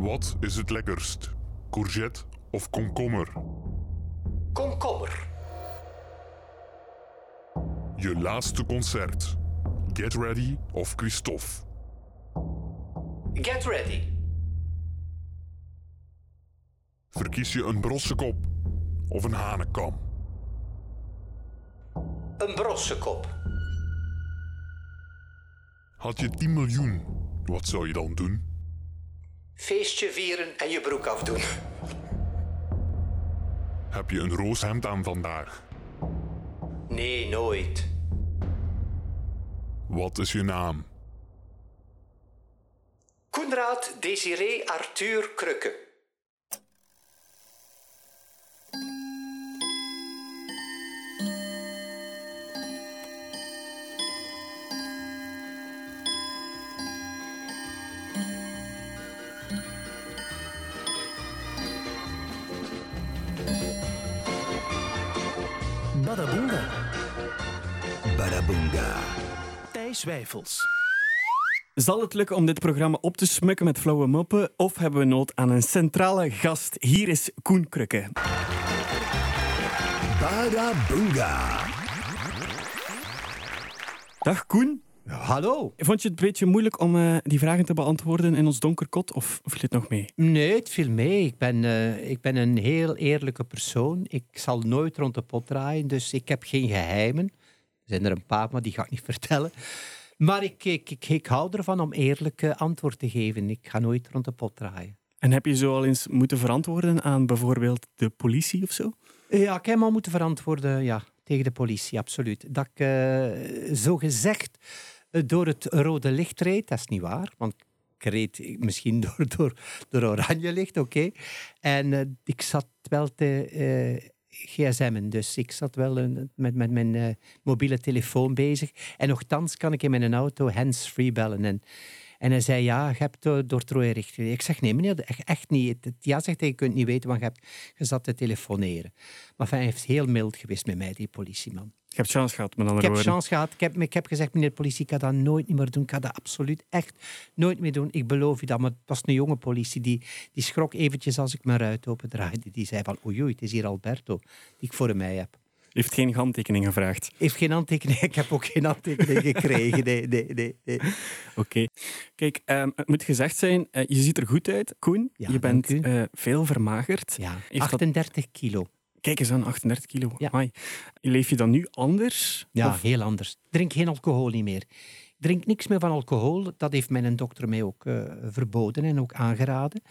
Wat is het lekkerst? Courgette of komkommer? Komkommer. Je laatste concert. Get Ready of Christophe? Get ready. Verkies je een brossekop of een hanenkam? Een brossekop. Had je 10 miljoen, wat zou je dan doen? Feestje vieren en je broek afdoen. Heb je een roos hemd aan vandaag? Nee, nooit. Wat is je naam? Koenraad Desiree Arthur Krukke. Badaboonga. Badaboonga. Thijs Wijfels. Zal het lukken om dit programma op te smukken met flauwe moppen of hebben we nood aan een centrale gast? Hier is Koen Krukke. Badaboonga. Dag Koen. Hallo. Vond je het een beetje moeilijk om eh, die vragen te beantwoorden in ons donker kot of viel het nog mee? Nee, het viel mee. Ik ben, eh, ik ben een heel eerlijke persoon. Ik zal nooit rond de pot draaien, dus ik heb geen geheimen. Er zijn er een paar, maar die ga ik niet vertellen. Maar ik, ik, ik, ik hou ervan om eerlijk eh, antwoord te geven. Ik ga nooit rond de pot draaien. En heb je zo al eens moeten verantwoorden aan bijvoorbeeld de politie of zo? Ja, ik heb me al moeten verantwoorden ja, tegen de politie, absoluut. Dat ik uh, zo gezegd door het rode licht reed, dat is niet waar. Want ik reed misschien door, door, door oranje licht, oké. En uh, ik zat wel te uh, gsm'en, dus ik zat wel met, met mijn mobiele telefoon bezig. En nogthans kan ik in mijn auto hands-free bellen. En, en hij zei, ja, je hebt door het rode licht Ik zeg, nee meneer, echt, echt niet. Ja, zegt hij, je kunt niet weten, want je, hebt, je zat te telefoneren. Maar hij heeft heel mild geweest met mij, die politieman. Je hebt chance gehad, met andere Ik heb woorden. chance gehad. Ik heb, ik heb gezegd, meneer de politie, ik ga dat nooit meer doen. Ik ga dat absoluut echt nooit meer doen. Ik beloof u dat. Maar het was een jonge politie, die, die schrok eventjes als ik mijn ruit open draaide. Die zei van, oei, oei, het is hier Alberto, die ik voor mij heb. Heeft geen handtekening gevraagd? Heeft geen handtekening. Ik heb ook geen handtekening gekregen. Nee, nee, nee. nee. Oké. Okay. Kijk, um, het moet gezegd zijn, uh, je ziet er goed uit, Koen. Ja, je bent uh, veel vermagerd. Ja, 38 dat... kilo. Kijk eens aan, 38 kilo. Ja. Leef je dan nu anders? Ja, of? heel anders. Drink geen alcohol niet meer. Drink niks meer van alcohol. Dat heeft mijn dokter mij ook uh, verboden en ook aangeraden.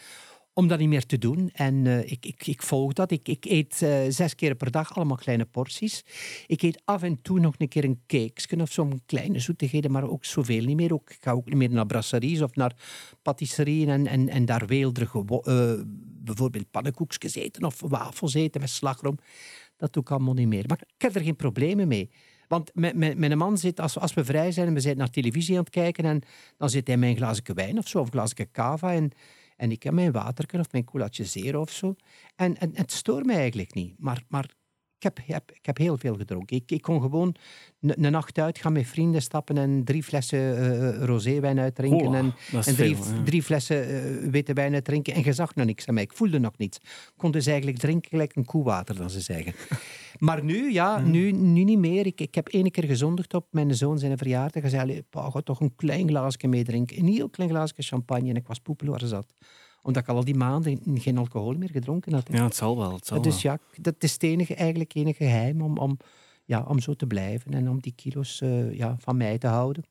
Om dat niet meer te doen. En uh, ik, ik, ik volg dat. Ik, ik eet uh, zes keer per dag allemaal kleine porties. Ik eet af en toe nog een keer een cakesje of zo'n kleine zoetigheden, maar ook zoveel niet meer. Ook, ik ga ook niet meer naar brasseries of naar patisserieën en, en, en daar weelderige bijvoorbeeld pannenkoekjes eten of wafels eten met slagroom. Dat doe ik allemaal niet meer. Maar ik heb er geen problemen mee. Want mijn man zit, als, als we vrij zijn en we zijn naar televisie aan het kijken, en dan zit hij een glaasje wijn of zo, of een glaasje cava. En, en ik heb mijn waterken of mijn coolaatje zero of zo. En, en, het stoort mij eigenlijk niet. Maar, maar ik, heb, ik, heb, ik heb heel veel gedronken. Ik, ik kon gewoon een nacht uit gaan met vrienden stappen en drie flessen uh, rozeewijn uitdrinken. Oh, en en drie, ja. drie flessen uh, witte wijn uitdrinken. En je zag nog niks aan mij. Ik voelde nog niets. Ik kon dus eigenlijk drinken gelijk een koewater, dan ze zeggen. maar nu, ja, nu, nu niet meer. Ik, ik heb één keer gezondigd op mijn zoon zijn verjaardag. Hij zei, pa, ga toch een klein glaasje meedrinken. Een heel klein glaasje champagne. En ik was poepeloor zat omdat ik al die maanden geen alcohol meer gedronken had. Ja, het zal wel. Het zal dus ja, dat is het enige, eigenlijk enige geheim om, om, ja, om zo te blijven en om die kilo's uh, ja, van mij te houden.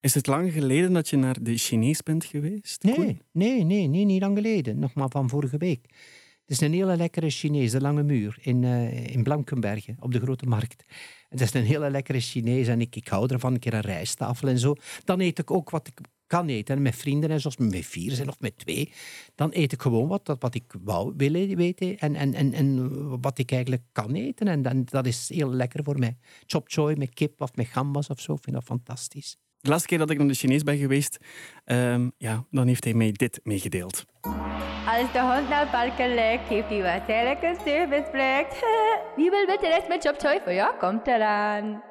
Is het lang geleden dat je naar de Chinees bent geweest? Nee, Koen? nee, nee, nee, niet lang geleden. Nog maar van vorige week. Het is een hele lekkere Chinees, de Lange Muur, in, uh, in Blankenbergen, op de Grote Markt. Het is een hele lekkere Chinees en ik, ik hou ervan, een keer een rijsttafel en zo. Dan eet ik ook wat ik kan eten. En met vrienden en zoals met vier zijn of met twee, dan eet ik gewoon wat, wat ik wou willen weten en, en, en, en wat ik eigenlijk kan eten. En dan, dat is heel lekker voor mij. Chop choy met kip of met gambas of zo, ik vind dat fantastisch. De laatste keer dat ik naar de Chinees ben geweest, um, ja, dan heeft hij mij dit meegedeeld. Als de hond naar parken lekt, heeft hij waarschijnlijk een serviceplek. Wie wil met de rest met chop choy voor jou? Komt eraan.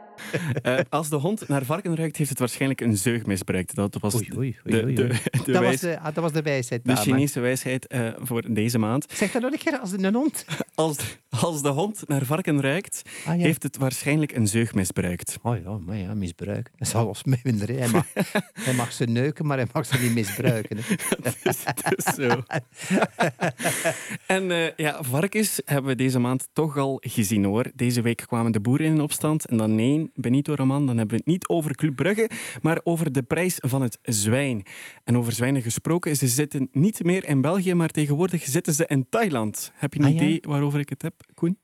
Eh, als de hond naar varken ruikt, heeft het waarschijnlijk een zeug misbruikt. Dat was Oei, oei, oei, de, oei, de, oei. de, dat, was wijs- de, dat was de wijsheid. de. Chinese wijsheid eh, voor deze maand. Zeg dat nog een keer als een hond. Als, als de hond naar varken ruikt, Ah, ja. heeft het waarschijnlijk een zeug misbruikt. Oh ja, maar ja, misbruiken. Dat zal ons minder. Hij mag, hij mag ze neuken, maar hij mag ze niet misbruiken. hè. dus, dus zo. en eh, ja, varkens hebben we deze maand toch al gezien hoor. Deze week kwamen de boeren in opstand. En dan nee, Benito Roman, dan hebben we het niet over Club Brugge, maar over de prijs van het zwijn. En over zwijnen gesproken, ze zitten niet meer in België, maar tegenwoordig zitten ze in Thailand. Heb je een Ah, ja? idee waarover ik het heb, Koen?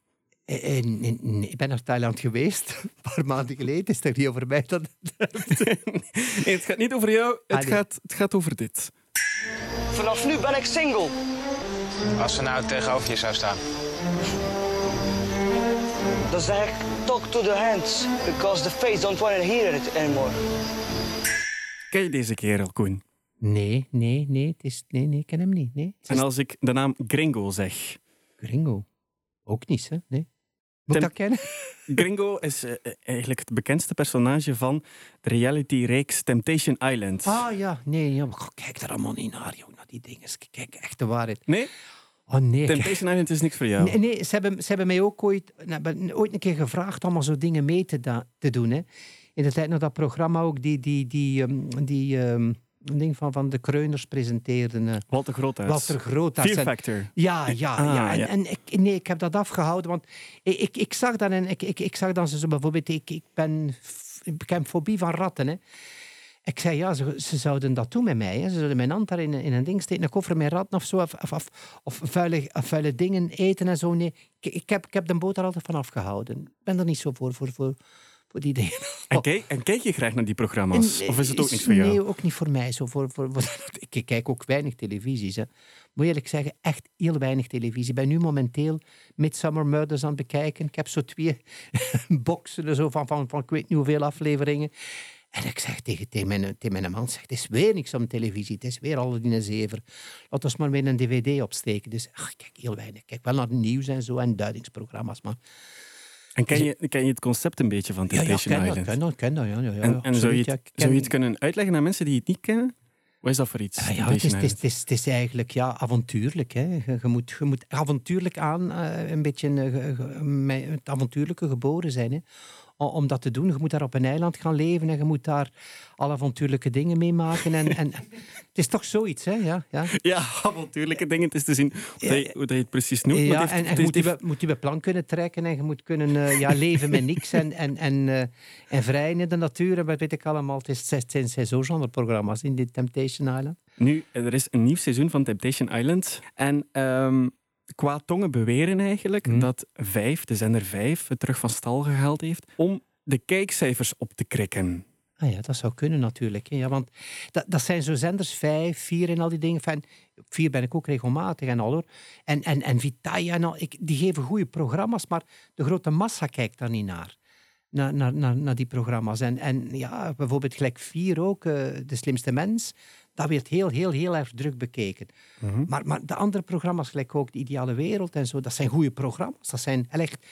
Eh, eh, nee, nee, ik ben naar Thailand geweest, een paar maanden geleden. Het is toch niet over mij dat... Nee, het gaat niet over jou, het, Ah, nee. gaat, het gaat over dit. Vanaf nu ben ik single. Als ze nou tegenover je zou staan. Dan zeg ik talk to the hands, because the face don't want to hear it anymore. Ken je deze kerel, Koen? Nee, nee, nee, het is, nee, nee, ik ken hem niet. Nee. En als ik de naam Gringo zeg. Gringo. Ook niet, hè? Nee. Moet Tem- ik dat kennen? Gringo is eh, eh, eigenlijk het bekendste personage van de reality-reeks Temptation Island. Ah ja, nee, ja, maar kijk daar allemaal niet naar, joh, naar die dingen. Kijk, echt de waarheid. Nee? Oh nee. Temptation Island is niks voor jou. Nee, nee ze, hebben, ze hebben mij ook ooit, nou, ooit een keer gevraagd allemaal zo dingen mee te, da- te doen. Hè. In de tijd nog dat programma ook, die, die, die, ehm, die ehm, ding van, van de Kreuners presenteerden. eh, Walter Groothuis. Walter Groothuis. Fear Factor. Ja, ja, Ah, ja. En, ja. en ik, nee, ik heb dat afgehouden, want ik, ik, ik zag dan en ik, ik, ik zag dan zo bijvoorbeeld, ik, ik ben, ik heb fobie van ratten. Hè. Ik zei, ja, ze, ze zouden dat doen met mij. Hè. Ze zouden mijn hand daar in, een- in een ding steken, een koffer met ratten of zo, of, of, of, of vuile, dingen eten en zo. Nee, ik, ik, heb, ik heb de boot er altijd van afgehouden. Ik ben er niet zo voor, voor, voor, voor die dingen. En, kijk, en kijk je graag naar die programma's? En, of is het ook niks voor jou? Nee, ook niet voor mij. Zo voor, voor, voor- ik kijk ook weinig televisies. Hè. Moet eerlijk zeggen, echt heel weinig televisie. Ik ben nu momenteel Midsummer Murders aan het bekijken. Ik heb zo twee boxen zo van, van, van ik weet niet hoeveel afleveringen. En ik zeg tegen, tegen, mijn, tegen mijn man, zeg, het is weer niks op televisie. Het is weer al in een zever. Laat ons maar weer een dvd opsteken. Dus ach, ik kijk heel weinig. Ik kijk wel naar het nieuws en zo en duidingsprogramma's. Maar En ken je, ken je het concept een beetje van ja, ja, Temptation ken dat, Island? dat, ken dat. Ja, ja, ja, en en zou, je het, ja, ik zou je ken- het kunnen uitleggen aan mensen die het niet kennen? Wat is dat voor iets? Ah ja, het, is, het, is, het, is, het is eigenlijk ja, avontuurlijk. Hè. Je, je moet, je moet avontuurlijk aan, eh, een beetje eh, met het avontuurlijke geboren zijn. Hè. Om dat te doen, je moet daar op een eiland gaan leven en je moet daar alle avontuurlijke dingen meemaken. En, en, het is toch zoiets, hè? Ja, ja. Ja, avontuurlijke dingen. Het is te zien hoe, dat je, hoe dat je het precies noemt. ja heeft- en, heeft- moet je, moet je plan kunnen trekken en je moet kunnen eh, ja, leven met niks en, en, en, eh, en vrijen in de natuur. En wat weet ik allemaal. Het, is, het zijn, zo genreprogramma's in dit Temptation Island. Nu, er is een nieuw seizoen van Temptation Island. En ehm qua tongen beweren eigenlijk Mhm. dat vijf, de zender vijf, het terug van stal gehaald heeft om de kijkcijfers op te krikken. Ah ja, dat zou kunnen natuurlijk. hè. Ja, want dat, dat zijn zo zenders, vijf, vier en al die dingen. Op vier ben ik ook regelmatig en al hoor. En, en, en Vitaya en al, ik, die geven goede programma's, maar de grote massa kijkt daar niet naar. Naar, naar, naar, naar die programma's. En, en ja, bijvoorbeeld gelijk vier ook, eh, De Slimste Mens. Dat werd heel, heel, heel erg druk bekeken. maar, maar de andere programma's, gelijk ook De Ideale Wereld en zo, dat zijn goede programma's. Dat zijn echt...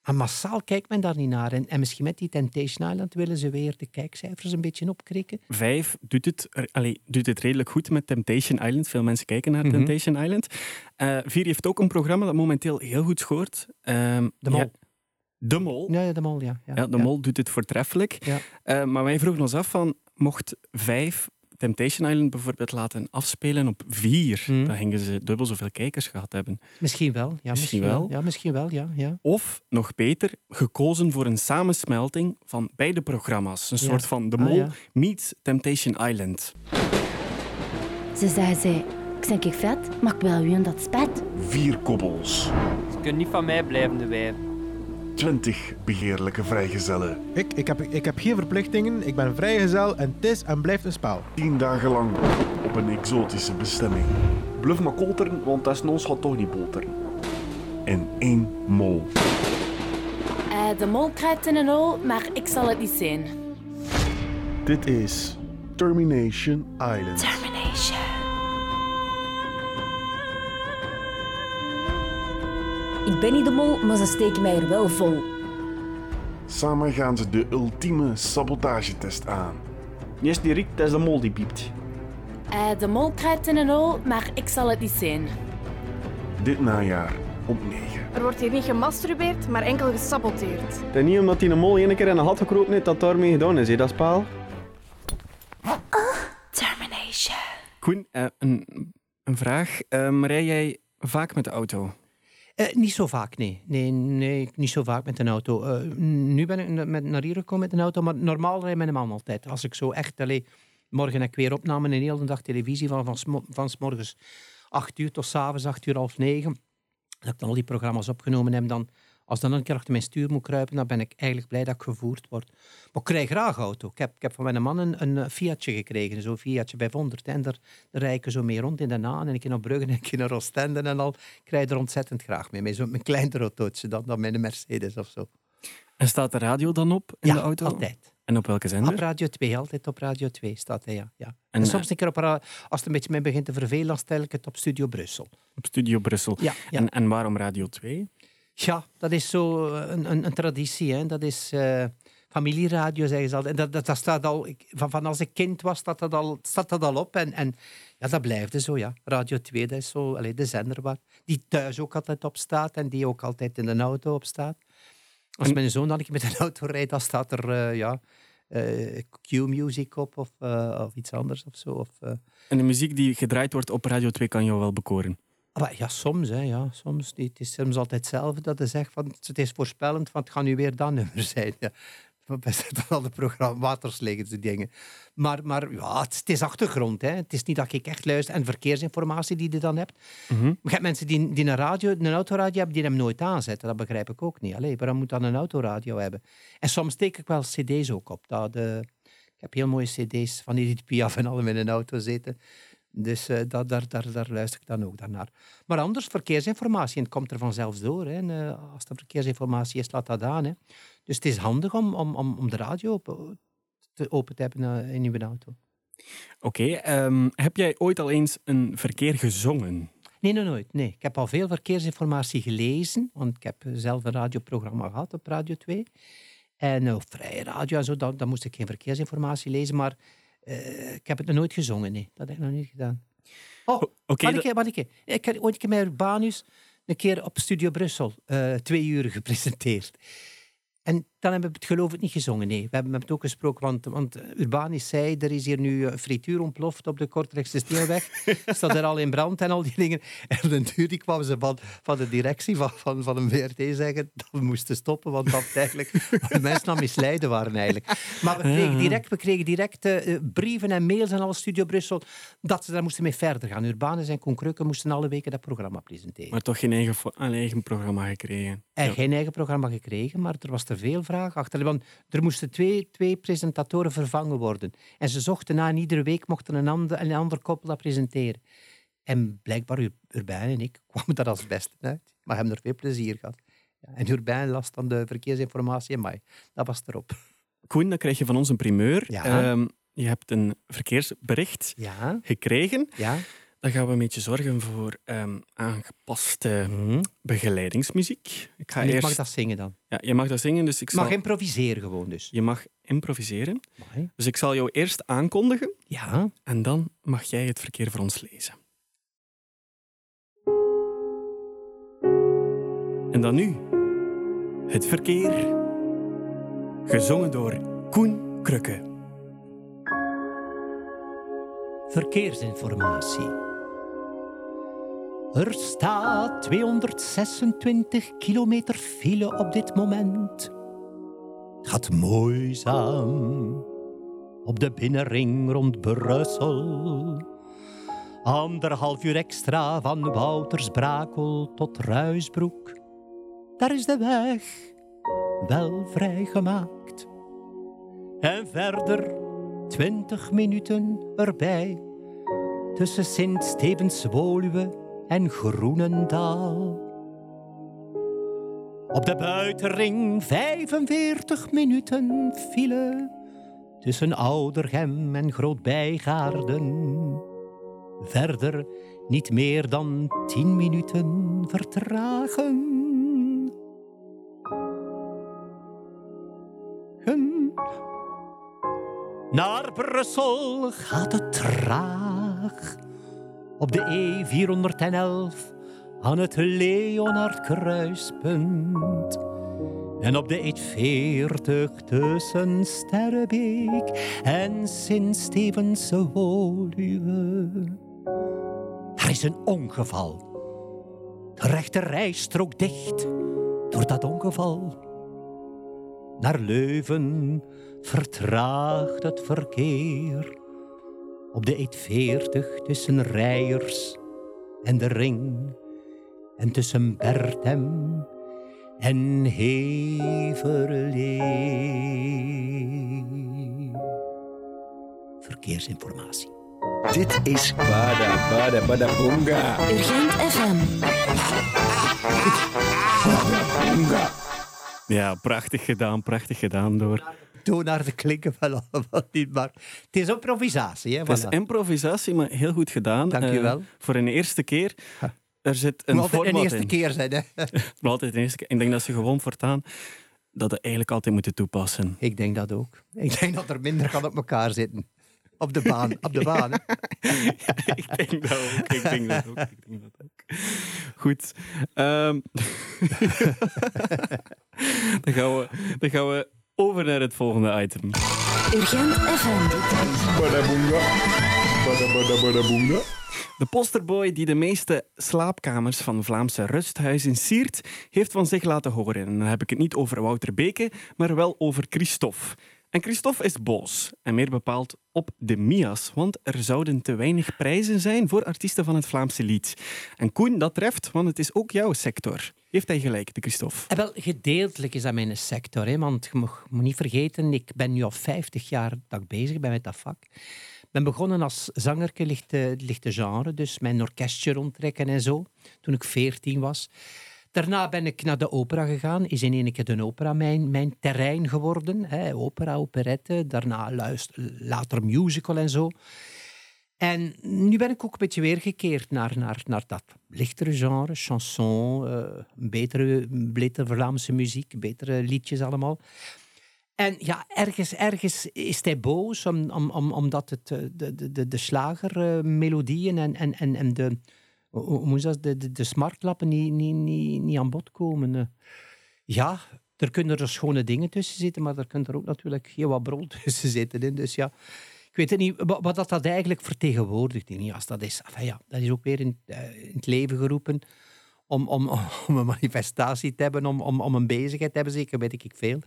Maar massaal kijkt men daar niet naar. En, en misschien met die Temptation Island willen ze weer de kijkcijfers een beetje opkrikken. Vijf doet het, er- allee, doet het redelijk goed met Temptation Island. Veel mensen kijken naar Mhm. Temptation Island. Eh vier heeft ook een programma dat momenteel heel goed scoort. Ehm, De Mol. ja, de Mol. Ja, ja, de mol, ja. Ja, Ja, de Mol doet het voortreffelijk. Ja. Eh, maar wij vroegen ons af van, mocht vijf Temptation Island bijvoorbeeld laten afspelen op vier, Mhm. dan gingen ze dubbel zoveel kijkers gehad hebben. Misschien wel. Ja, Misschien misschien, wel. Ja, misschien wel, ja. ja. Of, nog beter, gekozen voor een samensmelting van beide programma's. Een Ja. soort van The Ah, Mol ja. meets Temptation Island. Ze zei ze, ik zeg ik vet, maar ik wil u in dat spet. Vier koppels. Ze kunnen niet van mij blijven, de wijf. Twintig begeerlijke vrijgezellen. Ik, ik, heb, ik heb geen verplichtingen, ik ben vrijgezel en het is en blijft een spel. Tien dagen lang op een exotische bestemming. Bluff maar kolteren, want dat is ons gaat toch niet boteren. En één mol. Eh, de mol kruipt in een hol, maar ik zal het niet zijn. Dit is Termination Island. Ik ben niet de mol, maar ze steken mij er wel vol. Samen gaan ze de ultieme sabotagetest aan. Eerst die riekt, dat is de mol die piept. Eh, de mol kruipt in een hol, maar ik zal het niet zijn. Dit najaar op 9. Er wordt hier niet gemasturbeerd, maar enkel gesaboteerd. Is niet omdat hij een mol één keer in een gat gekropen heeft dat daarmee gedaan is, hè, dat spaal. Termination. Koen, eh, een, een vraag. Um, rij jij vaak met de auto? Uh, niet zo vaak, nee. nee. Nee, niet zo vaak met een auto. Uh, nu ben ik met, naar hier gekomen met een auto, maar normaal rijd ik met man altijd. Als ik zo echt... Allee, morgen heb ik weer opname een hele dag televisie van, van, van, s morgens 8 uur tot s avonds 8 uur half 9. Dat ik dan al die programma's opgenomen heb, dan als dan een keer achter mijn stuur moet kruipen, dan ben ik eigenlijk blij dat ik gevoerd word. Maar ik krijg graag auto. Ik heb, ik heb van mijn man een, een Fiatje gekregen, zo'n Fiatje 500. En daar, daar rijd ik zo mee rond in de Naan en ik naar Brugge en ik naar Oostende en al. Ik rijd er ontzettend graag mee. Met zo'n kleiner autootje dan, dan met een Mercedes of zo. En staat de radio dan op in ja, de auto? altijd. En op welke zender? Op Radio 2, altijd op Radio 2 staat hij, ja. ja. En, en soms een keer op, als het een beetje mij begint te vervelen, dan stel ik het op Studio Brussel. Op Studio Brussel. Ja, ja. En, en waarom Radio 2? Ja, dat is zo een, een, een traditie. Hè. Dat is uh, familieradio, zeggen ze altijd. En dat, dat, dat staat al, van, van als ik kind was, staat dat al, staat dat al op. En, en ja, dat blijft zo, ja. Radio 2, dat is zo allez, de zender waar die thuis ook altijd op staat en die ook altijd in de auto op staat. Als mijn zoon dan ik met een auto rijdt, dan staat er, uh, ja... Uh, Q-music op of, of iets anders of zo. Of. En de muziek die gedraaid wordt op Radio 2 kan jou wel bekoren? Maar ja, soms. Hè, ja, soms. Het is soms altijd hetzelfde dat je zegt van het is voorspellend, van het gaat nu weer dat nummer zijn. Ja. Bij al de programma die dingen. Maar, maar ja, het, is achtergrond. Hè. Het is niet dat ik echt luister. En verkeersinformatie die je dan hebt. Mm -hmm. Maar je hebt mensen die, die een, radio, een autoradio hebben, die hem nooit aanzetten. Dat begrijp ik ook niet. Allee, waarom moet dan een autoradio hebben? En soms steek ik wel cd's ook op. Dat, uh, ik heb heel mooie cd's van Edith Piaf en allemaal in een auto zitten. Dus uh, dat, daar, daar, daar luister ik dan ook naar. Maar anders, verkeersinformatie, en het komt er vanzelfs door. Hè. En, uh, als er verkeersinformatie is, laat dat aan. Hè. Dus het is handig om, om, om, om de radio open te, open te hebben in uw auto. Oké, okay, um, heb jij ooit al eens een verkeer gezongen? Nee, nooit. Nee. Ik heb al veel verkeersinformatie gelezen, want ik heb zelf een radioprogramma gehad op Radio 2. En uh, vrije radio en zo, dan, dan moest ik geen verkeersinformatie lezen, maar uh, ik heb het nog nooit gezongen, nee. Dat heb ik nog niet gedaan. Oh, okay, wat, ik, wat ik, ik heb ooit met Urbanus een keer op Studio Brussel uh, twee uur gepresenteerd. En dan hebben we het geloof ik niet gezongen, nee. We hebben het ook gesproken, want, want Urbanus zei, er is hier nu een frituur ontploft op de Kortrechtse Steelweg. staat er al in brand en al die dingen. En den duur kwamen ze van, van de directie van, van, van een VRT zeggen dat we moesten stoppen, want dat eigenlijk de mensen aan misleiden waren eigenlijk. Maar we kregen direct, we kregen direct uh, brieven en mails aan alle Studio Brussel dat ze daar moesten mee verder gaan. Urbanus en Koen Krukke moesten alle weken dat programma presenteren. Maar toch geen eigen, een eigen programma gekregen? En ja. geen eigen programma gekregen, maar er was er veel vraag achter. Want er moesten twee, twee presentatoren vervangen worden. En ze zochten na en iedere week mochten een ander, een ander koppel dat presenteren. En blijkbaar Urbijn en ik kwamen daar als beste uit. Maar hebben er veel plezier gehad. En Urbijn las dan de verkeersinformatie in mei. Dat was erop. Koen, dan krijg je van ons een primeur. Ja. Um, je hebt een verkeersbericht ja. gekregen. Ja. Dan gaan we een beetje zorgen voor um, aangepaste mm-hmm. begeleidingsmuziek. Ik, ga en ik eerst... mag dat zingen dan? Ja, je mag dat zingen. Dus ik zal... mag improviseren gewoon dus? Je mag improviseren. Amai. Dus ik zal jou eerst aankondigen. Ja. En dan mag jij het verkeer voor ons lezen. En dan nu. Het verkeer. Gezongen door Koen Krukke. Verkeersinformatie. Er staat 226 kilometer file op dit moment. Het gaat moeizaam op de binnenring rond Brussel. Anderhalf uur extra van Woutersbrakel tot Ruisbroek. Daar is de weg wel vrijgemaakt. En verder 20 minuten erbij. Tussen Sint-Stevens-Woluwe en Groenendaal. Op de buitenring 45 minuten vielen tussen Oudergem en Grootbijgaarden. Verder niet meer dan 10 minuten vertragen. Hm. Naar Brussel gaat het traag. Op de E411 aan het Leonard kruispunt. En op de E40 tussen Sterrebeek en Sint-Stevense Woluwe. Er is een ongeval. De rechte rijstrook dicht door dat ongeval. Naar Leuven vertraagt het verkeer. Op de E40 tussen Rijers en de Ring. En tussen Bertem en Heverlee. Verkeersinformatie. Dit is Bada Bada Bada Boonga. Urgent FM. Bada Boonga. Ja, prachtig gedaan, prachtig gedaan door. Toonaarden klinken wel allemaal niet, maar het is improvisatie. Hè, Het is voilà. improvisatie, maar heel goed gedaan. Dank je wel. Eh, voor een eerste keer. Er zit een format een eerste in. keer zijn, hè? Altijd een eerste keer. Ik denk dat ze gewoon voortaan dat het eigenlijk altijd moeten toepassen. Ik denk dat ook. Ik denk dat er minder kan op elkaar zitten. Op de baan. Op de baan, ik denk dat ook. Ik denk dat ook. Ik denk dat ook. Goed. Ehm, dan, gaan we, dan gaan we over naar het volgende item. Urgent FM. Bada Boonga. Bada Bada Bada Boonga. De posterboy die de meeste slaapkamers van Vlaamse rusthuizen siert, heeft van zich laten horen. En dan heb ik het niet over Wouter Beke, maar wel over Christophe. En Christophe is boos, en meer bepaald op de Mia's, want er zouden te weinig prijzen zijn voor artiesten van het Vlaamse lied. En Koen, dat treft, want het is ook jouw sector. Heeft hij gelijk, de Christophe? En wel, gedeeltelijk is dat mijn sector. Hè? Want je mag moet niet vergeten, ik ben nu al 50 jaar dat ik bezig ben met dat vak. Ik ben begonnen als zangerke lichte, lichte genre, dus mijn orkestje rondtrekken en zo, toen ik 14 was. Daarna ben ik naar de opera gegaan. Is in één keer de opera mijn, mijn terrein geworden. Hè? Opera, operette, daarna luister, later musical en zo. En nu ben ik ook een beetje weergekeerd naar, naar, naar dat lichtere genre, chanson, eh, betere, betere Vlaamse muziek, betere liedjes allemaal. En ja, ergens, ergens is hij boos om, om, om, omdat het, eh, de, de, de, de slagermelodieën en, en, en, en de, hoe dat, de, de, de smartlappen niet, niet, niet, niet aan bod komen. eh. Ja, er kunnen er schone dingen tussen zitten, maar er kunnen er ook natuurlijk heel wat brol tussen zitten. Dus ja, ik weet het niet wat, dat, dat eigenlijk vertegenwoordigt. Niet, als dat, is, enfin ja, dat is ook weer in, eh, in het leven geroepen om, om, om een manifestatie te hebben, om, om, om een bezigheid te hebben, zeker weet ik veel.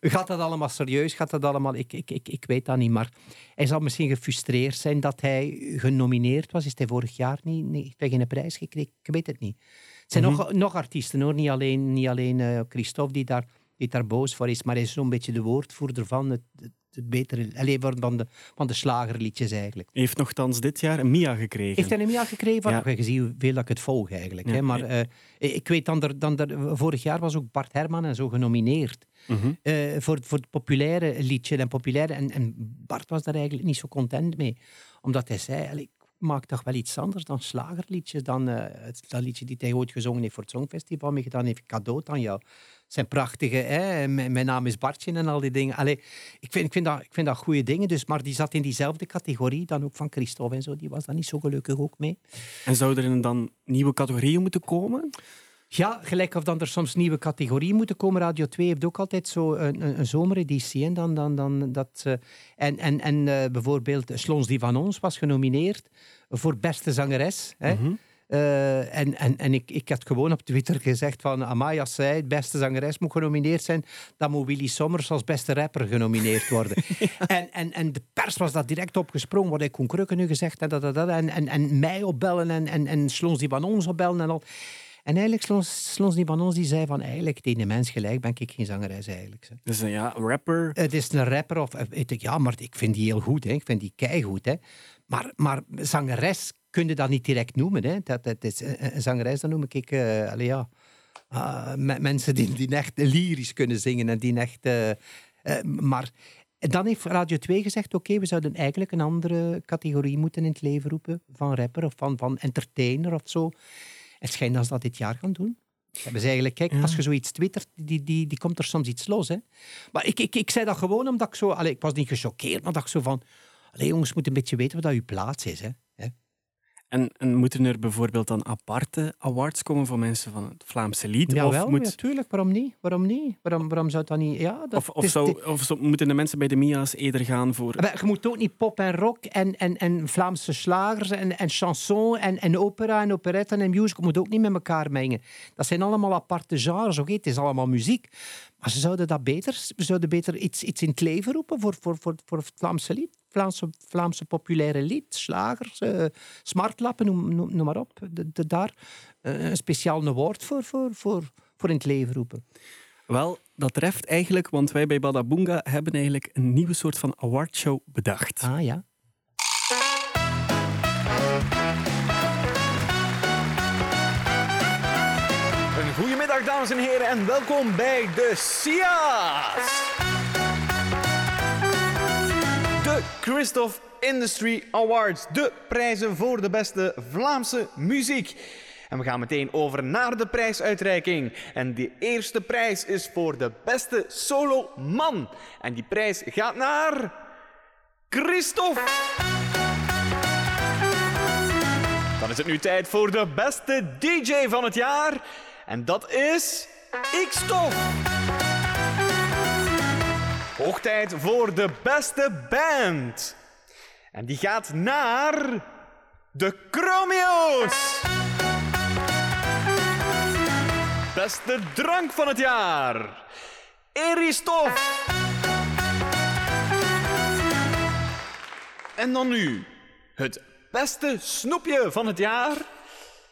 Gaat dat allemaal serieus? Gaat dat allemaal... Ik, ik, ik, ik weet dat niet, maar hij zal misschien gefrustreerd zijn dat hij genomineerd was. Is hij vorig jaar niet, niet heeft hij geen prijs gekregen? Ik weet het niet. Het zijn Mhm. nog, nog artiesten, hoor. Niet alleen, niet alleen eh, Christophe die daar, die daar boos voor is, maar hij is zo'n beetje de woordvoerder van het, het, het betere... Alleen van de, van de slagerliedjes eigenlijk. Heeft nogthans dit jaar een Mia gekregen. Heeft hij een Mia gekregen? Van? Ja. Je ziet hoeveel dat ik het volg eigenlijk. Ja. Hè? Maar eh, ik weet dan, er, dan er, vorig jaar was ook Bart Herman en zo genomineerd. Mhm. eh, voor, voor het populaire liedje en populaire. En, en Bart was daar eigenlijk niet zo content mee. Omdat hij zei, "Allee, ik maak toch wel iets anders dan slagerliedjes. Dan eh, het, dat liedje die hij ooit gezongen heeft voor het Songfestival meegedaan heeft. Cadeau aan jou. Zijn prachtige, hè? Mijn, mijn naam is Bartje en al die dingen. Allee, ik, vind, ik, vind dat, ik vind dat goede dingen. Dus, maar die zat in diezelfde categorie dan ook van Christophe en zo. Die was daar niet zo gelukkig ook mee. En zouden er dan nieuwe categorieën moeten komen? Ja, gelijk of dan er soms nieuwe categorieën moeten komen. Radio 2 heeft ook altijd zo een, een, een zomereditie. En, dan, dan, dan, dat, eh, en, en, en eh, bijvoorbeeld Slons die van ons was genomineerd voor beste zangeres. Hè? Mhm. Eh, en en, en ik, ik had gewoon op Twitter gezegd van Amai, als zij beste zangeres moet genomineerd zijn, dan moet Willy Sommers als beste rapper genomineerd worden. en, en, en de pers was dat direct opgesprongen, wat ik Koen Krukke nu gezegd en, dat, dat, dat, en, en, en mij opbellen en, en, en Slons die van ons opbellen en al. En eigenlijk, Slons, Slons die van ons, die zei van eigenlijk, tegen de mens gelijk ben ik geen zangeres eigenlijk. Dus een ja, rapper. Het is een rapper of... eh, weet ik, ja, maar ik vind die heel goed. Hè. Ik vind die keigoed. Hè. Maar, maar zangeres kun je dat niet direct noemen. Hè. Dat, dat is, een een zangeres, dan noem ik... eh allee, ja, ah, me- mensen die, die echt lyrisch kunnen zingen en die echt... eh, eh, maar dan heeft Radio 2 gezegd, oké, we zouden eigenlijk een andere categorie moeten in het leven roepen van rapper of van, van entertainer of zo. Het schijnt dat ze dat dit jaar gaan doen. hebben ze eigenlijk, kijk, als je zoiets twittert, die, die, die komt er soms iets los. Hè. Maar ik, ik, ik zei dat gewoon omdat ik zo... Allee, ik was niet gechoqueerd, maar dat ik zo van... Allee, jongens, moeten een beetje weten wat dat uw plaats is. Hè. En, en moeten er bijvoorbeeld dan aparte awards komen voor mensen van het Vlaamse lied? Ja, of wel, moet... natuurlijk. Waarom niet? Waarom niet? Waarom, waarom zou dat niet... Ja, dat, Of, of, het is- zou, of zo- moeten de mensen bij de Mia's eerder gaan voor... Maar je moet ook niet pop en rock en, en, en Vlaamse slagers en, en chanson en, en opera en operetten en musical moet ook niet met elkaar mengen. Dat zijn allemaal aparte genres. Oké, het is allemaal muziek. Maar ze zouden dat beter, ze zouden beter iets, iets in het leven roepen voor, voor, voor, voor het Vlaamse lied. Vlaamse, Vlaamse populaire lied, slagers, eh, smartlappen, noem, noem, noem maar op. De, de- daar eh, een speciaal woord voor, voor, voor, voor in het leven roepen. Wel, dat treft eigenlijk, want wij bij Badabunga hebben eigenlijk een nieuwe soort van awardshow bedacht. Ah ja. Een goedemiddag, dames en heren, en welkom bij de SIA's. De Christoph Industry Awards. De prijzen voor de beste Vlaamse muziek. En we gaan meteen over naar de prijsuitreiking. En de eerste prijs is voor de beste solo man. En die prijs gaat naar... Christophe! Dan is het nu tijd voor de beste DJ van het jaar. En dat is X-Stof. Hoog tijd voor de beste band. En die gaat naar de Chromeo's. Beste drank van het jaar. Eristof. En dan nu het beste snoepje van het jaar.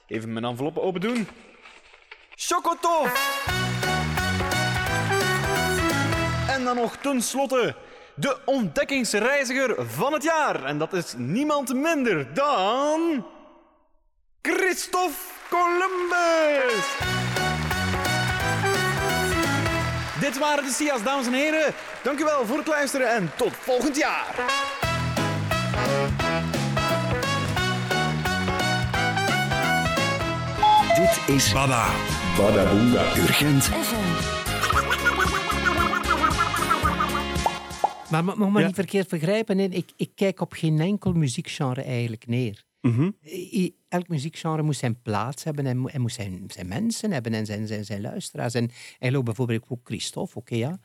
Even mijn enveloppen open doen. Chocotof. En dan nog tenslotte de ontdekkingsreiziger van het jaar. En dat is niemand minder dan... Christophe Columbus! Dit waren de SIA's, dames en heren. Dank u wel voor het luisteren en tot volgend jaar. Dit is Bada. Badaboonga. Urgent. Maar mag me niet verkeerd begrijpen. hè. Ik, ik kijk op geen enkel muziekgenre eigenlijk neer. Mhm. Elk muziekgenre moet zijn plaats hebben en, en moet zijn, zijn mensen hebben en zijn, zijn, zijn luisteraars. En ik geloof bijvoorbeeld ook Christophe, oké ja.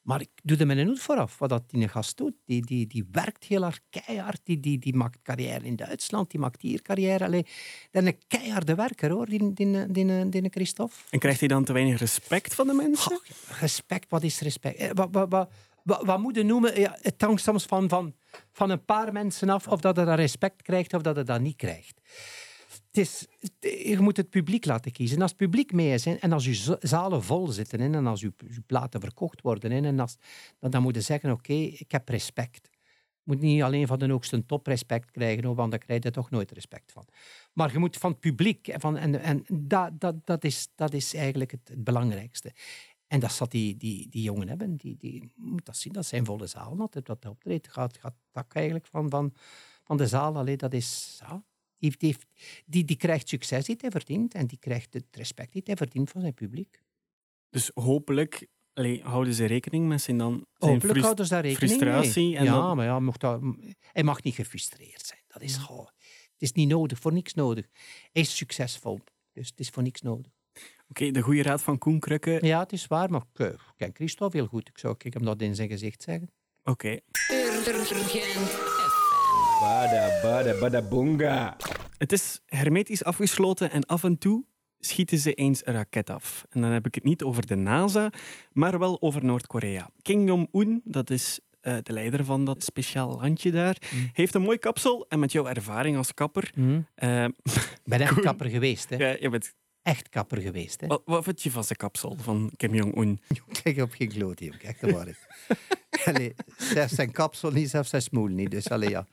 Maar ik doe er met een hoed vooraf wat dat die gast doet. Die, die, die werkt heel hard, keihard. Die, die, die maakt carrière in Duitsland, die maakt hier carrière. Allee, dat is een keiharde werker hoor, die, die, die, die, die Christophe. En krijgt hij dan te weinig respect van de mensen? Respect, wat is respect? Eh, Wat, wat, wat, wat, wat moet je noemen? Ja, het hangt soms van, van, van een paar mensen af of dat je dat respect krijgt of dat je dat niet krijgt. Het is, je moet het publiek laten kiezen. En als het publiek mee is en als je zalen vol zitten en als je, platen verkocht worden, en als, dan, dan moet je zeggen, oké, ik heb respect. Je moet niet alleen van de hoogste top respect krijgen, want daar krijg je toch nooit respect van. Maar je moet van het publiek, van, en, en dat, dat, dat, is, dat is eigenlijk het belangrijkste. En dat zat die, die, die jongen hebben, die, die moet dat zien, dat zijn volle zaal altijd, dat hij optreedt. Gaat, gaat dak eigenlijk van, van, van de zaal, Allee, dat is... Ja, die, die, die, die krijgt succes die hij verdient en die krijgt het respect die hij verdient van zijn publiek. Dus hopelijk allee, houden ze rekening met zijn, dan, zijn Hopelijk houden ze daar rekening frustratie. mee. En ja, dan- maar ja, mocht dat, hij mag niet gefrustreerd zijn. Dat is. Het is niet nodig, voor niks nodig. Hij is succesvol, dus het is voor niks nodig. Oké, de goede raad van Koen Krukke. Ja, het is waar, maar ik, eh, ken Christophe heel goed. Ik zou ik hem dat in zijn gezicht zeggen. Oké. Bada, bada. Het is hermetisch afgesloten en af en toe schieten ze eens een raket af. En dan heb ik het niet over de NASA, maar wel over Noord-Korea. Kim Jong-un, dat is eh, de leider van dat speciaal landje daar, heeft een mooi kapsel. En met jouw ervaring als kapper... eh, Ik ben echt Koen, kapper geweest. Hè. Ja, je bent... Echt kapper geweest. Hè. Wat, wat vind je van zijn kapsel van Kim Jong-un? Kijk op geen kloot, joh. Echt de waarheid. Allee, zelfs zijn kapsel niet, zelfs zijn smoel niet. Dus allee, ja,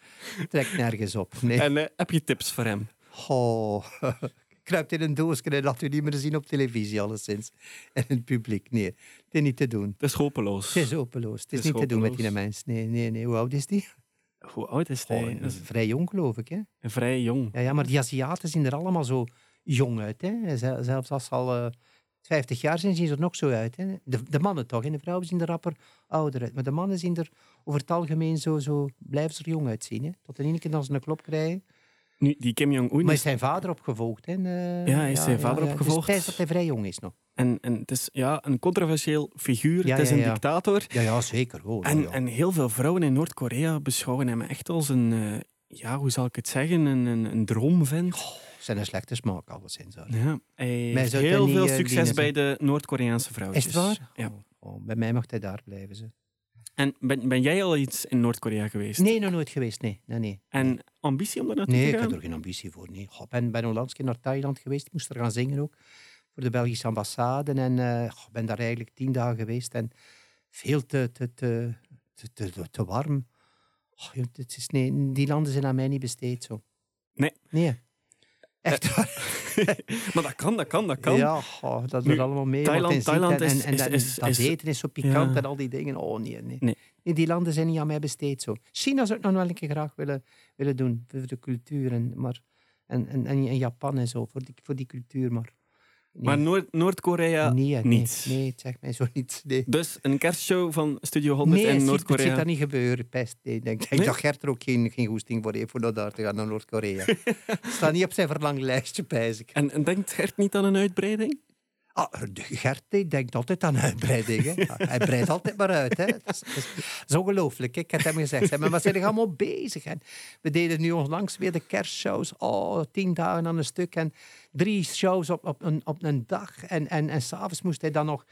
trekt nergens op. Nee. En eh, heb je tips voor hem? Oh, kruipt in een doosje en laat u niet meer zien op televisie, alleszins. En in het publiek. Nee, het is niet te doen. Het is hopeloos. Het is hopeloos. Het is, niet te doen met die mens. Nee, nee, nee. Hoe oud is die? Hoe oud is hij? Oh, vrij jong, geloof ik. Hè? vrij jong. Ja, ja, maar die Aziaten zien er allemaal zo jong uit. Hè? Zel- Zelfs als ze al eh, 50 jaar zijn, zien ze er nog zo uit. Hè? De, de mannen toch, en de vrouwen zien er rapper ouder uit. Maar de mannen zien er over het algemeen zo, zo blijven ze er jong uitzien. Hè? Tot de ene keer als ze een klop krijgen. Nu, die Kim Jong-un... Maar is zijn vader opgevolgd. Hè? Uh, ja, hij is zijn vader ja, opgevolgd. Het is tijd dat hij vrij jong is nog. En, en het is ja, een controversieel figuur. Ja, het is een dictator. Ja, ja zeker. Oh, En, en heel veel vrouwen in Noord-Korea beschouwen hem echt als een... eh, ja, hoe zal ik het zeggen? Een, een, een droomvent. zijn een slechte smaak, alleszins. Ja, hij heeft heel niet, veel eh, succes bij de Noord-Koreaanse vrouwtjes. Is het waar? Ja. Oh, bij mij mag hij daar blijven. Ze. En ben, ben jij al iets in Noord-Korea geweest? Nee, nog nooit geweest. Nee, nee, nee. En ambitie om daar naartoe Nee, te ik gaan? heb er geen ambitie voor. Nee. Ik ben, ben onlangs naar Thailand geweest. Ik moest er gaan zingen ook. Voor de Belgische ambassade. En eh, goh, ben daar eigenlijk tien dagen geweest. En veel te, te, te, te- te warm. Oh, het is, nee, die landen zijn aan mij niet besteed. Zo. Nee. Nee. Echt waar. maar dat kan, dat kan, dat kan. Ja, dat er allemaal mee Thailand- Thailand. En, is- en, en is- dat- is- dat is- eten is zo pikant Ja. en al die dingen. Oh nee, nee. Nee. Nee, die landen zijn niet aan mij besteed zo. China zou ik nog wel een keer graag willen, willen doen, voor de cultuur. En, maar, en, en, en, Japan en zo, voor die, voor die cultuur. Maar. Maar Noord- Noord-Korea nee, nee, niet. Nee, het zegt mij zo niet. Nee. Dus een kerstshow van Studio 100 Nee, in Noord-Korea. Zit daar niet gebeuren, pest. Nee, ik denk, ik Nee? dat Gert er ook geen, geen goesting voor heeft voor naar daar te gaan, naar Noord-Korea. Het staat niet op zijn verlanglijstje, pijs ik. En, en denkt Gert niet aan een uitbreiding? Ah, de Gert die denkt altijd aan uitbreiding. Hè. Hij breidt altijd maar uit. Hè. Dat, is, dat, is, dat is ongelooflijk. Ik heb hem gezegd, zeg, maar wat zijn er allemaal bezig? En we deden nu onlangs weer de kerstshows. Oh, tien dagen aan een stuk. En drie shows op, op, een, op een dag. En, en, en s'avonds moest hij dan nog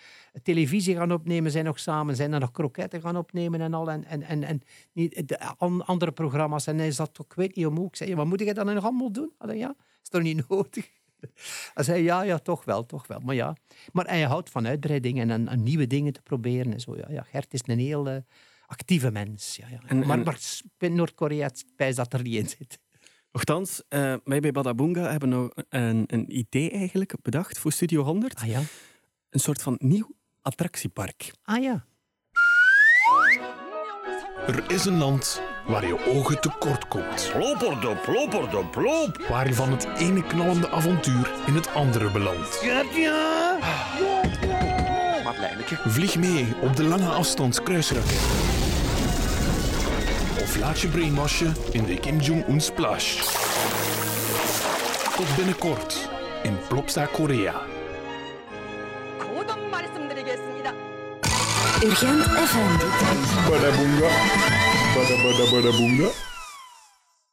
televisie gaan opnemen. Zijn nog samen. Zijn dan nog kroketten gaan opnemen en al. En, en, en, en niet, de, an- andere programma's. En hij zat ook, ik weet niet hoe. Ik zei, wat moet ik dan nog allemaal doen? Allee, ja, is toch niet nodig? Hij zei, ja, ja, toch wel, toch wel. Maar ja, maar hij houdt van uitbreiding en, en, en nieuwe dingen te proberen. En zo. Ja, ja, Gert is een heel eh, actieve mens. Ja, ja. En- maar, en- maar in Noord-Korea spijs dat er niet in zit. Nochtans, eh wij bij Badabunga hebben nou een, een idee eigenlijk bedacht voor Studio 100. Ah ja? Een soort van nieuw attractiepark. Ah ja. Er is een land waar je ogen tekort komt. Ploperdop, ploperdop, plop. Waar je van het ene knallende avontuur in het andere belandt. Gertje! Madelijneke. Vlieg mee op de lange afstands kruisraket. Of laat je brainwashen in de Kim Jong-un Splash. Tot binnenkort in Plopsa, Korea. Urgent FM. Badaboonga.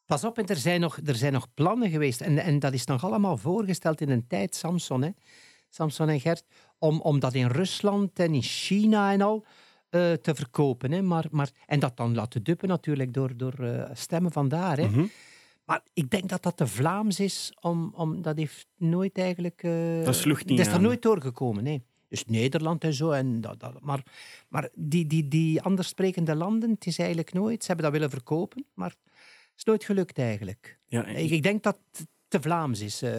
Pas op, en er zijn nog, er zijn nog plannen geweest. En, en dat is nog allemaal voorgesteld in een tijd, Samson, hè? Samson en Gert, om, om dat in Rusland en in China en al eh, te verkopen. Hè? Maar, maar, en dat dan laten duppen natuurlijk door, door eh, stemmen vandaar. Hè? Mhm. Maar ik denk dat dat te Vlaams is, om, om, dat heeft nooit eigenlijk... eh, Dat sloeg niet Dat is er nooit doorgekomen, nee. Dus Nederland en zo. En dat, dat, maar maar die, die, die anders sprekende landen, het is eigenlijk nooit... Ze hebben dat willen verkopen, maar het is nooit gelukt eigenlijk. Ja, Ik, ik denk dat het te Vlaams is. eh,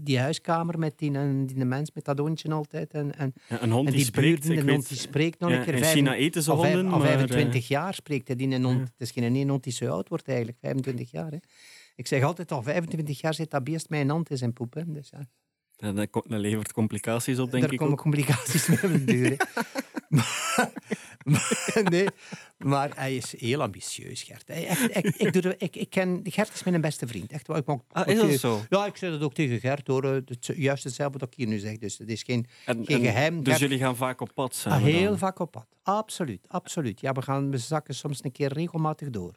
die huiskamer met die, en die mens met dat hondje altijd. En, en, Ja, een hond en die die spreekt, weet- hond die spreekt nog Ja, een keer. in China eten ze al vijf- honden, Al maar, 25 eh, jaar spreekt hij die een hond. Het is geen ene hond die zo oud wordt eigenlijk, 25 jaar. Hè. Ik zeg altijd al 25 jaar zit dat beest een hand in zijn poep. Hè. Dus, ja. Dat, ko- dat levert complicaties op, denk Daar ik komen ook. complicaties mee op de duur. maar, maar- nee, maar hij is heel ambitieus, Gert. Hij, echt, ik, ik, doe ik, ik ken, Gert is mijn beste vriend. Echt, ik mag, Ah, is dat zo? Ja, ik zeg dat ook tegen Gert. Hoor. Het, is juist hetzelfde wat ik hier nu zeg. Dus het is geen, En- geen en geheim. Dus Gert- jullie gaan vaak op pad samen Ah, heel dan? vaak op pad. Absoluut, absoluut. Ja, we, gaan, we zakken soms een keer regelmatig door.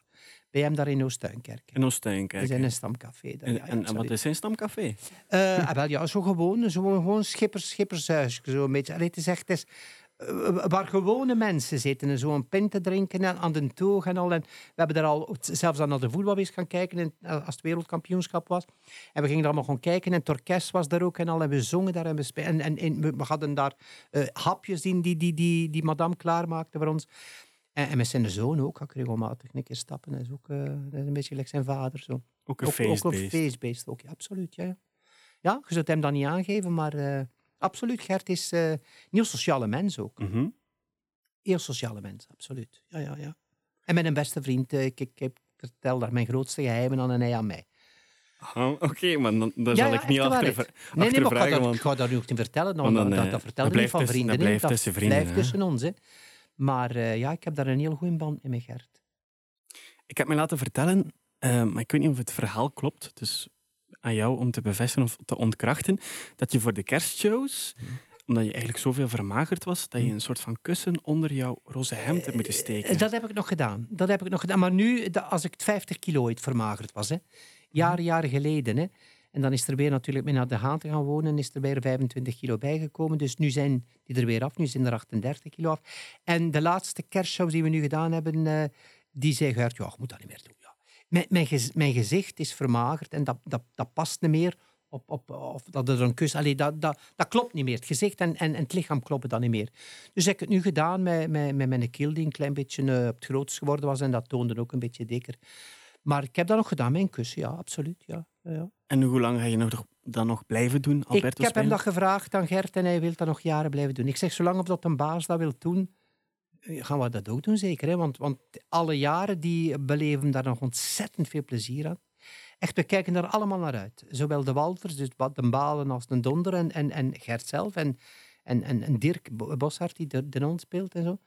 Bij hem daar in Oostuinkerk. In Oostijn, We zijn een stamcafé. daar, En, ja, ja, en, en wat is zijn stamcafé? Eh, ah, wel, ja, zo gewoon, zo gewoon schippers, schippershuis. Zo een beetje. Allee, het is echt, het is, eh, waar gewone mensen zitten en zo een pint te drinken en aan de toog en al. En we hebben daar al zelfs aan naar de voetbalwees gaan kijken en, eh, als het wereldkampioenschap was. En we gingen daar allemaal gewoon kijken en het orkest was daar ook en al. En we zongen daar en we En, en, en we hadden daar eh, hapjes in die, die, die, die madame klaarmaakte voor ons. En, en met zijn zoon ook, ga ik regelmatig een keer stappen. Dat is ook eh, dat is een beetje like zijn vader. Zo. Ook een Ook een feestbeest. feestbeest, ook, ja, absoluut. Ja, ja. ja, je zult hem dat niet aangeven, maar eh, absoluut, Gert is eh, een heel sociale mens ook. Mhm. Heel sociale mens, absoluut. Ja, ja, ja. En met een beste vriend, ik, ik, ik vertel daar mijn grootste geheimen aan en hij aan mij. Ah, Oké, maar dan, dan Ja, zal ja, ik niet achter, Nee, nee, maar ik ga dat, want ik ga dat nu ook niet vertellen. Want Dan, dat, dat vertelde dat niet van vrienden. dat blijft tussen vrienden, blijft tussen ons. Hè. Maar eh, ja, ik heb daar een heel goede band mee met Gert. Ik heb me laten vertellen, eh, maar ik weet niet of het verhaal klopt, dus aan jou om te bevestigen of te ontkrachten, dat je voor de kerstshows, omdat je eigenlijk zoveel vermagerd was, dat je een soort van kussen onder jouw roze hemd hebt moeten steken. Eh, Dat heb ik nog gedaan. Dat heb ik nog gedaan. Maar nu, als ik 50 kilo ooit vermagerd was, hè. jaren, jaren geleden. Hè. En dan is er weer natuurlijk mee naar de Haan te gaan wonen, is er weer 25 kilo bijgekomen. Dus nu zijn die er weer af, nu zijn er 38 kilo af. En de laatste kerstshows die we nu gedaan hebben, eh, die zei ja, je moet dat niet meer doen. Ja. Mijn, mijn, gez- mijn gezicht is vermagerd en dat, dat, dat past niet meer. Op, op, of dat er een kus... Allee, dat, dat, dat klopt niet meer. Het gezicht en, en, het lichaam kloppen dan niet meer. Dus heb ik het nu gedaan met, met, met mijn keel, die een klein beetje eh, op het grootst geworden was. En dat toonde ook een beetje dikker. Maar ik heb dat nog gedaan met een kussen, ja, absoluut. Ja, ja. En hoe lang ga je nog, dat nog blijven doen, Ik Alberto heb hem dat gevraagd aan Gert en hij wil dat nog jaren blijven doen. Ik zeg, zolang of dat een baas dat wil doen, eh, gaan we dat ook doen, zeker. Hè? Want, want alle jaren die beleven daar nog ontzettend veel plezier aan. Echt, we kijken daar allemaal naar uit. Zowel de Walters, dus den Balen als de Donder en, en, en Gert zelf. En, en, en, en Dirk Bo- Boshart, die de, de non speelt en zo.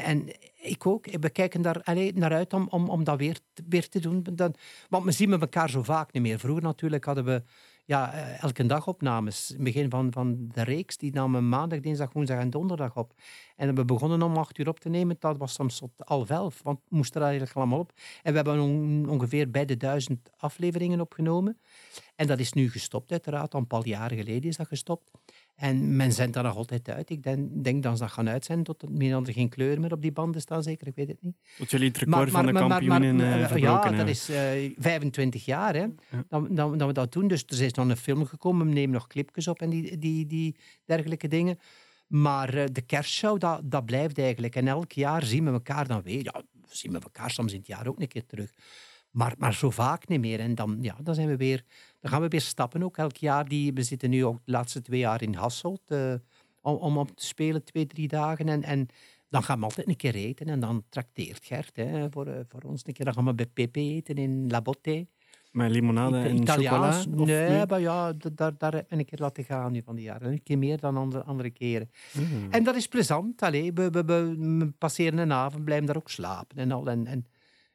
En, ik ook. We kijken daar allee, naar uit om, om, om dat weer, weer te doen. Dan, want we zien met elkaar zo vaak niet meer. Vroeger natuurlijk hadden we ja, eh, elke dag opnames. In het begin van, van de reeks, die namen maandag, dinsdag, woensdag en donderdag op. En we begonnen om acht uur op te nemen. Dat was soms tot half elf, want we moesten er eigenlijk allemaal op. En we hebben on- ongeveer bij de duizend afleveringen opgenomen. En dat is nu gestopt, uiteraard. Al een paar jaren geleden is dat gestopt. En men zendt dat nog altijd uit. Ik denk, denk dat ze dat gaan uitzenden tot er meer dan er geen kleur meer op die banden staan, zeker. Ik weet het niet. Tot jullie het record van de kampioenen maar- eh, ja, verbroken dat is eh 25 jaar hè, dat, dat, dat we dat doen. Dus er is nog een film gekomen, we nemen nog clipjes op en die, die, die dergelijke dingen. Maar eh, de kerstshow, dat, dat blijft eigenlijk. En elk jaar zien we elkaar dan weer. Ja, zien we elkaar soms in het jaar ook een keer terug. Maar, maar zo vaak niet meer. En dan, ja, dan, zijn we weer, dan gaan we weer stappen ook elk jaar. Die, we zitten nu ook de laatste twee jaar in Hasselt eh, om, om op te spelen, twee, drie dagen. En, en dan gaan we altijd een keer eten. En dan trakteert Gert hè, voor, eh, voor ons een keer. Dan gaan we bij Pepe eten in La Botte. Met limonade en Italiaans. chocola? Nee, maar ja, daar, daar een keer laten gaan nu van die jaren. Een keer meer dan andere, andere keren. Mm. En dat is plezant. Allee, we, we, we, we passeren een avond, blijven daar ook slapen en al. En, en,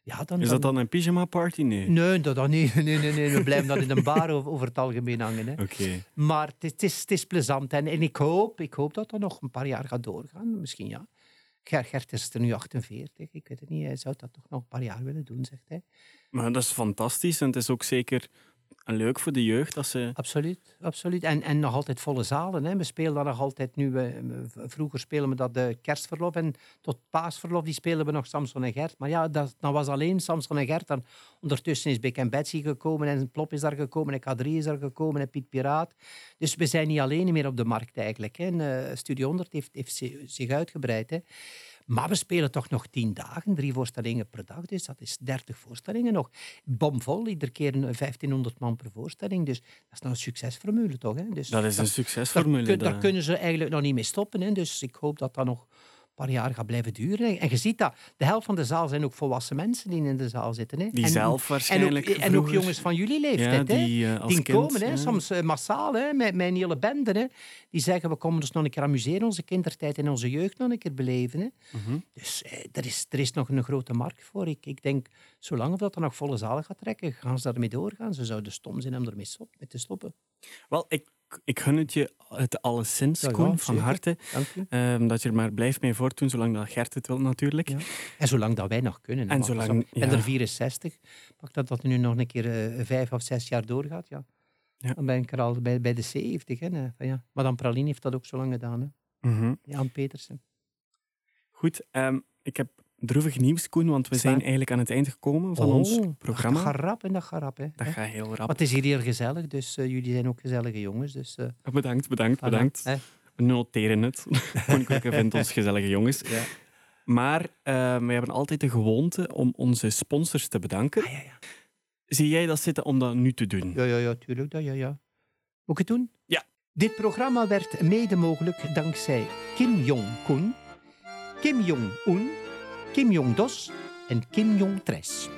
ja, dan, Is dat dan een pyjama party nu? Nee, dat dan niet. Nee, nee, nee, we blijven dan in een bar over, over het algemeen hangen. Hè. Oké. Maar het is, het, is, het is plezant. En, en ik, hoop, ik hoop dat dat nog een paar jaar gaat doorgaan. Misschien ja. Ger- Gert is er nu 48. Ik weet het niet. Hij zou dat toch nog een paar jaar willen doen, zegt hij. Maar dat is fantastisch en het is ook zeker leuk voor de jeugd dat ze... Absoluut, absoluut. En, en nog altijd volle zalen. Hè. We spelen dat nog altijd nu. eh, vroeger spelen we dat de kerstverlof en tot paasverlof die spelen we nog Samson en Gert. Maar ja, dat, dat was alleen Samson en Gert. Dan, ondertussen is Bik en Betsy gekomen en Plop is daar gekomen en K3 is daar gekomen en Piet Piraat. Dus we zijn niet alleen meer op de markt eigenlijk. Hè. En, eh, Studio 100 heeft, heeft zi- zich uitgebreid. Hè. Maar we spelen toch nog tien dagen, drie voorstellingen per dag. Dus dat is dertig voorstellingen nog. Bomvol, iedere keer een 1500 man per voorstelling. Dus dat is nou een succesformule toch? Hè? Dus Dat is een succesformule, Daar, kun- daar dat- kunnen ze eigenlijk nog niet mee stoppen. Hè? Dus ik hoop dat dat nog paar jaar gaat blijven duren. En je ziet dat, de helft van de zaal zijn ook volwassen mensen die in de zaal zitten. Hè? Die en, zelf waarschijnlijk En ook, en ook vroeger- jongens van jullie leeftijd. Ja, hè? die, eh, als die kind, komen, hè? ja. soms eh, massaal, hè? Met, een hele bende. Hè? Die zeggen, we komen ons nog een keer amuseren, onze kindertijd en onze jeugd nog een keer beleven. Hè? Mhm. Dus eh, er, is, er is nog een grote markt voor. Ik, ik denk, zolang dat er nog volle zalen gaat trekken, gaan ze daarmee doorgaan. Ze zouden stom zijn om ermee stop, mee te stoppen. Wel, ik, ik gun het je het alleszins, Ja, van harte. Ehm, dat je er maar blijft mee voortdoen, zolang dat Gert het wil natuurlijk. En zolang dat wij nog kunnen. En maar zolang- ja. er 64. Pak dat dat nu nog een keer eh, vijf of zes jaar doorgaat, ja. Dan ben ik er al bij, bij de 70. Hè. Van, ja. Madame Praline heeft dat ook zo lang gedaan. Hè. Mhm. Jan Petersen. Goed, ehm, ik heb droevig nieuws, Koen, want we zijn eigenlijk aan het eind gekomen van Oh, ons Dat programma. gaat rap en dat gaat rap. Hè. Dat gaat heel rap. Maar het is hier heel gezellig, dus eh, jullie zijn ook gezellige jongens. Dus, eh, Bedankt, bedankt, Voilà, bedankt. hè. We noteren het. Koninklijke vindt ons gezellige jongens. Ja. Maar eh, we hebben altijd de gewoonte om onze sponsors te bedanken. Zie jij dat zitten om dat nu te doen? Ja, ja, ja, tuurlijk. Dat, ja, ja. Moet ik het doen? Ja. Dit programma werd mede mogelijk dankzij Kim Jong-kun, Kim Jong-un, Kim Jong-dos en Kim Jong-tres.